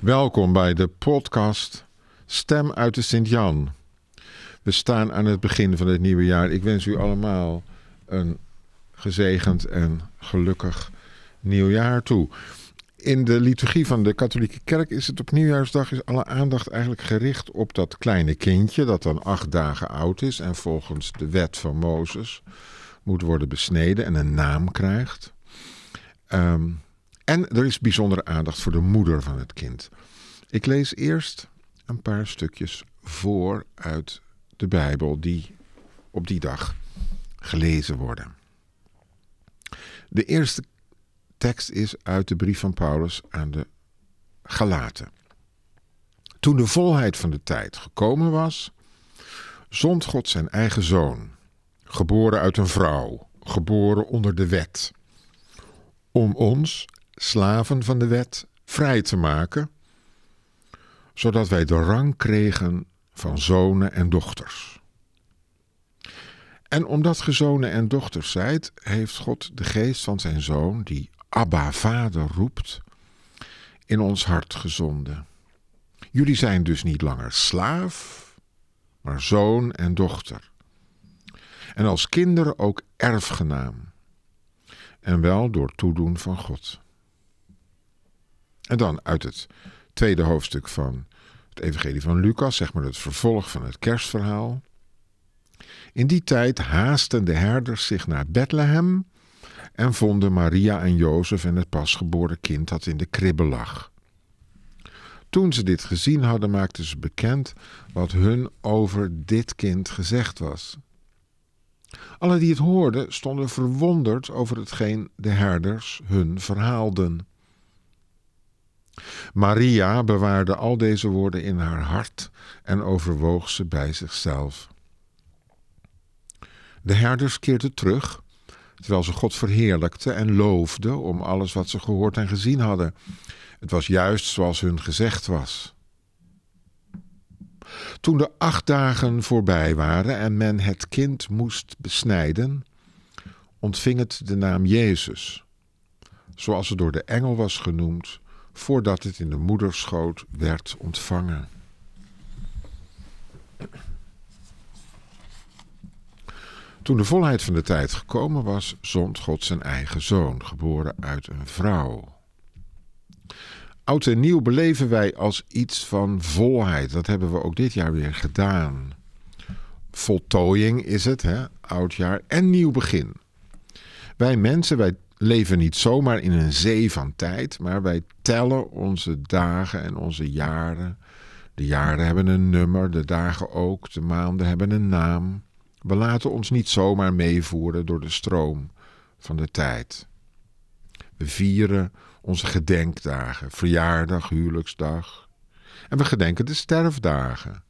Welkom bij de podcast Stem uit de Sint-Jan. We staan aan het begin van het nieuwe jaar. Ik wens u allemaal een gezegend en gelukkig nieuwjaar toe. In de liturgie van de katholieke kerk is het op nieuwjaarsdag is alle aandacht eigenlijk gericht op dat kleine kindje dat dan acht dagen oud is en volgens de wet van Mozes moet worden besneden en een naam krijgt. Um, en er is bijzondere aandacht voor de moeder van het kind. Ik lees eerst een paar stukjes voor uit de Bijbel die op die dag gelezen worden. De eerste tekst is uit de brief van Paulus aan de Galaten. Toen de volheid van de tijd gekomen was, zond God zijn eigen zoon, geboren uit een vrouw, geboren onder de wet, om ons slaven van de wet, vrij te maken, zodat wij de rang kregen van zonen en dochters. En omdat ge zonen en dochters zijt, heeft God de geest van zijn zoon, die Abba Vader roept, in ons hart gezonden. Jullie zijn dus niet langer slaaf, maar zoon en dochter. En als kinderen ook erfgenaam. En wel door toedoen van God. En dan uit het tweede hoofdstuk van het Evangelie van Lucas, zeg maar het vervolg van het kerstverhaal. In die tijd haasten de herders zich naar Bethlehem en vonden Maria en Jozef en het pasgeboren kind dat in de kribbe lag. Toen ze dit gezien hadden, maakten ze bekend wat hun over dit kind gezegd was. Alle die het hoorden stonden verwonderd over hetgeen de herders hun verhaalden. Maria bewaarde al deze woorden in haar hart en overwoog ze bij zichzelf. De herders keerden terug, terwijl ze God verheerlijkten en loofden om alles wat ze gehoord en gezien hadden. Het was juist zoals hun gezegd was. Toen de acht dagen voorbij waren en men het kind moest besnijden, ontving het de naam Jezus, zoals het door de engel was genoemd voordat het in de moederschoot werd ontvangen. Toen de volheid van de tijd gekomen was, zond God zijn eigen zoon, geboren uit een vrouw. Oud en nieuw beleven wij als iets van volheid. Dat hebben we ook dit jaar weer gedaan. Voltooiing is het, hè? oudjaar en nieuw begin. Wij mensen, wij leven niet zomaar in een zee van tijd, maar wij tellen onze dagen en onze jaren. De jaren hebben een nummer, de dagen ook, de maanden hebben een naam. We laten ons niet zomaar meevoeren door de stroom van de tijd. We vieren onze gedenkdagen, verjaardag, huwelijksdag. En we gedenken de sterfdagen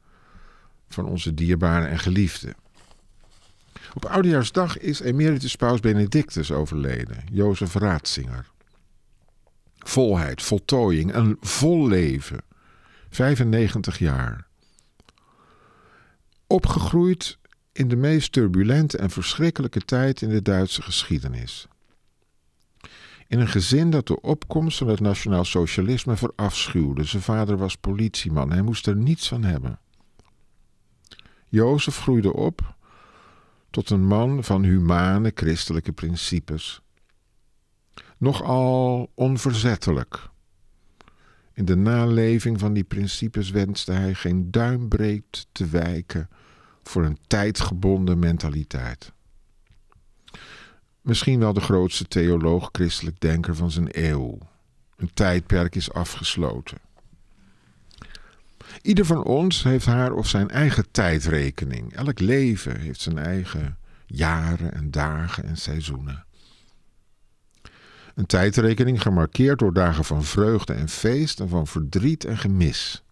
van onze dierbaren en geliefden. Op Oudejaarsdag is emeritus paus Benedictus overleden, Jozef Raatzinger. Volheid, voltooiing, een vol leven. 95 jaar. Opgegroeid in de meest turbulente en verschrikkelijke tijd in de Duitse geschiedenis. In een gezin dat de opkomst van het nationaal socialisme verafschuwde. Zijn vader was politieman, hij moest er niets van hebben. Jozef groeide op tot een man van humane christelijke principes. Nogal onverzettelijk. In de naleving van die principes wenste hij geen duimbreed te wijken voor een tijdgebonden mentaliteit. Misschien wel de grootste theoloog christelijk denker van zijn eeuw. Een tijdperk is afgesloten. Ieder van ons heeft haar of zijn eigen tijdrekening. Elk leven heeft zijn eigen jaren en dagen en seizoenen. Een tijdrekening gemarkeerd door dagen van vreugde en feest en van verdriet en gemis.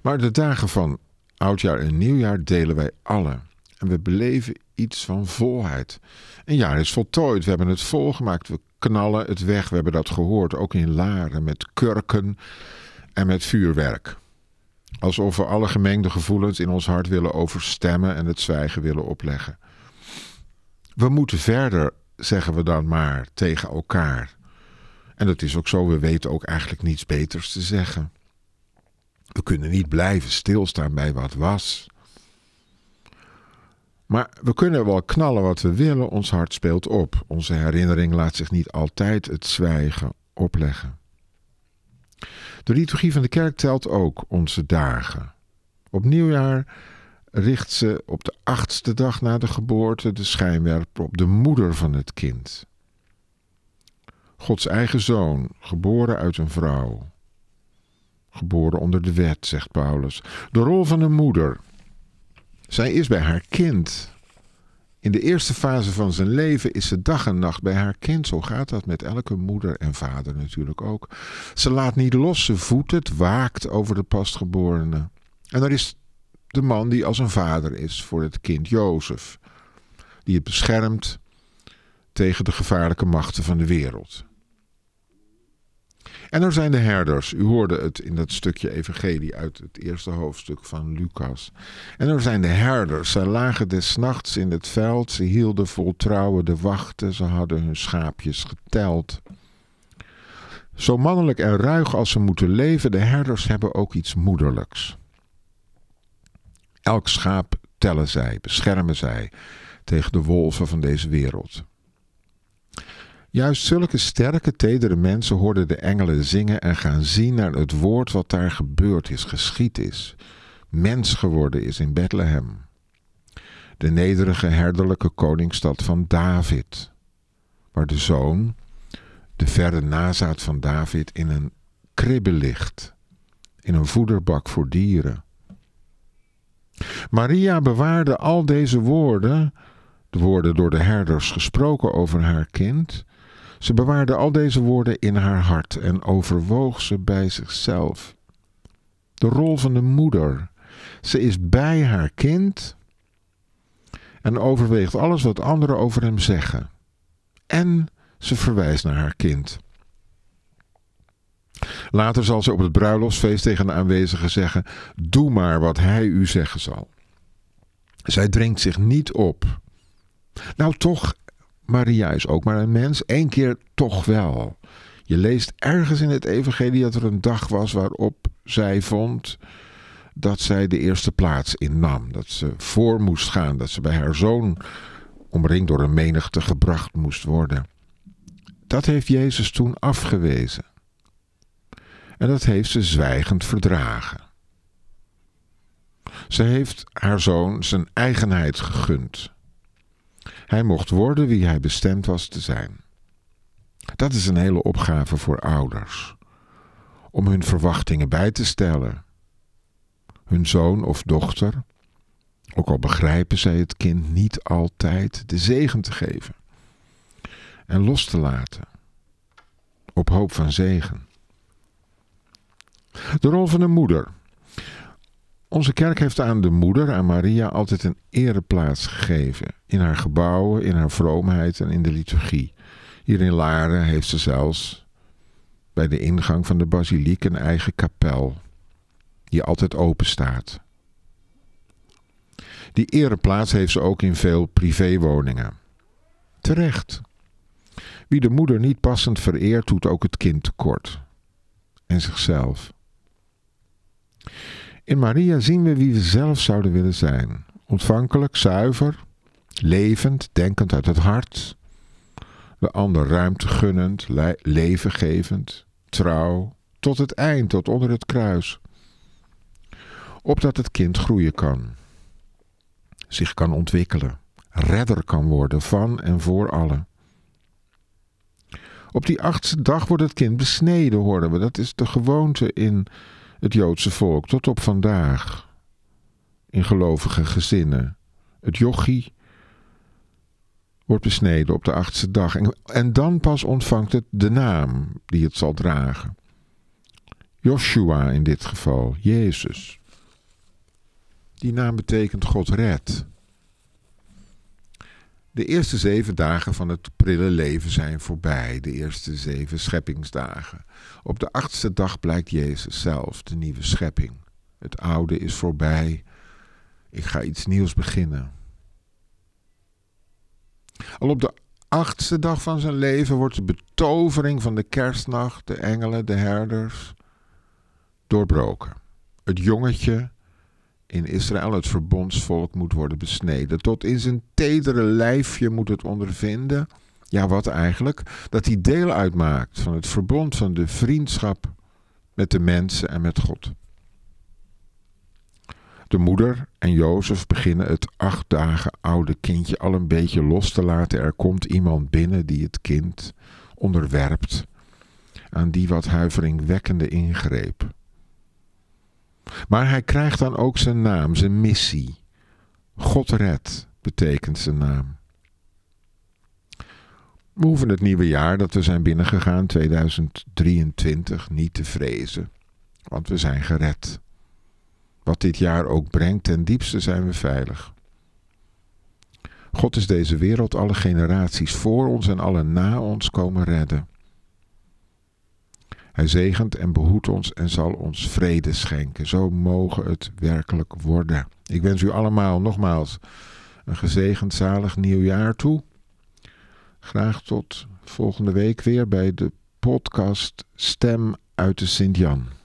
Maar de dagen van oudjaar en nieuwjaar delen wij alle. En we beleven iets van volheid. Een jaar is voltooid, we hebben het volgemaakt, we knallen het weg, we hebben dat gehoord, ook in Laren, met kurken en met vuurwerk. Alsof we alle gemengde gevoelens in ons hart willen overstemmen en het zwijgen willen opleggen. We moeten verder, zeggen we dan maar, tegen elkaar. En dat is ook zo, we weten ook eigenlijk niets beters te zeggen. We kunnen niet blijven stilstaan bij wat was. Maar we kunnen wel knallen wat we willen, ons hart speelt op. Onze herinnering laat zich niet altijd het zwijgen opleggen. De liturgie van de kerk telt ook onze dagen. Op nieuwjaar richt ze op de achtste dag na de geboorte de schijnwerper op de moeder van het kind. Gods eigen zoon, geboren uit een vrouw. Geboren onder de wet, zegt Paulus. De rol van een moeder. Zij is bij haar kind. In de eerste fase van zijn leven is ze dag en nacht bij haar kind. Zo gaat dat met elke moeder en vader natuurlijk ook. Ze laat niet los, ze het, waakt over de pasgeborene. En er is de man die als een vader is voor het kind Jozef, die het beschermt tegen de gevaarlijke machten van de wereld. En er zijn de herders. U hoorde het in dat stukje evangelie uit het eerste hoofdstuk van Lucas. En er zijn de herders. Zij lagen des nachts in het veld. Ze hielden vol trouwen de wachten. Ze hadden hun schaapjes geteld. Zo mannelijk en ruig als ze moeten leven, de herders hebben ook iets moederlijks. Elk schaap tellen zij, beschermen zij tegen de wolven van deze wereld. Juist zulke sterke, tedere mensen hoorden de engelen zingen en gaan zien naar het woord wat daar gebeurd is, geschied is, mens geworden is in Bethlehem. De nederige herderlijke koningsstad van David, waar de zoon, de verre nazaat van David, in een kribbe ligt, in een voederbak voor dieren. Maria bewaarde al deze woorden, de woorden door de herders gesproken over haar kind, ze bewaarde al deze woorden in haar hart en overwoog ze bij zichzelf. De rol van de moeder. Ze is bij haar kind en overweegt alles wat anderen over hem zeggen. En ze verwijst naar haar kind. Later zal ze op het bruiloftsfeest tegen de aanwezigen zeggen: Doe maar wat hij u zeggen zal. Zij dringt zich niet op. Nou, toch Maria is ook maar een mens. Eén keer toch wel. Je leest ergens in het Evangelie dat er een dag was waarop zij vond dat zij de eerste plaats innam. Dat ze voor moest gaan. Dat ze bij haar zoon, omringd door een menigte, gebracht moest worden. Dat heeft Jezus toen afgewezen. En dat heeft ze zwijgend verdragen. Ze heeft haar zoon zijn eigenheid gegund. Hij mocht worden wie hij bestemd was te zijn. Dat is een hele opgave voor ouders. Om hun verwachtingen bij te stellen. Hun zoon of dochter, ook al begrijpen zij het kind niet altijd, de zegen te geven. En los te laten. Op hoop van zegen. De rol van een moeder. Onze kerk heeft aan de moeder, aan Maria, altijd een ereplaats gegeven. In haar gebouwen, in haar vroomheid en in de liturgie. Hier in Laren heeft ze zelfs bij de ingang van de basiliek een eigen kapel, die altijd open staat. Die ereplaats heeft ze ook in veel privéwoningen. Terecht. Wie de moeder niet passend vereert, doet ook het kind tekort. En zichzelf. In Maria zien we wie we zelf zouden willen zijn. Ontvankelijk, zuiver, levend, denkend uit het hart. De ander ruimte gunnend, levengevend, trouw, tot het eind, tot onder het kruis. Opdat het kind groeien kan, zich kan ontwikkelen, redder kan worden van en voor allen. Op die achtste dag wordt het kind besneden, horen we. Dat is de gewoonte in het Joodse volk tot op vandaag. In gelovige gezinnen. Het jochie wordt besneden op de achtste dag. En, en dan pas ontvangt het de naam die het zal dragen. Joshua in dit geval, Jezus. Die naam betekent God redt. De eerste zeven dagen van het prille leven zijn voorbij, de eerste zeven scheppingsdagen. Op de achtste dag blijkt Jezus zelf, de nieuwe schepping. Het oude is voorbij, ik ga iets nieuws beginnen. Al op de achtste dag van zijn leven wordt de betovering van de kerstnacht, de engelen, de herders, doorbroken. het jongetje in Israël, het verbondsvolk, moet worden besneden. Tot in zijn tedere lijfje moet het ondervinden. Ja, wat eigenlijk? Dat hij deel uitmaakt van het verbond van de vriendschap met de mensen en met God. De moeder en Jozef beginnen het acht dagen oude kindje al een beetje los te laten. Er komt iemand binnen die het kind onderwerpt aan die wat huiveringwekkende ingreep. Maar hij krijgt dan ook zijn naam, zijn missie. God red betekent zijn naam. We hoeven het nieuwe jaar dat we zijn binnengegaan, 2023, niet te vrezen, want we zijn gered. Wat dit jaar ook brengt, ten diepste zijn we veilig. God is deze wereld alle generaties voor ons en alle na ons komen redden. Hij zegent en behoedt ons en zal ons vrede schenken. Zo mogen het werkelijk worden. Ik wens u allemaal nogmaals een gezegend zalig nieuwjaar toe. Graag tot volgende week weer bij de podcast Stem uit de Sint-Jan.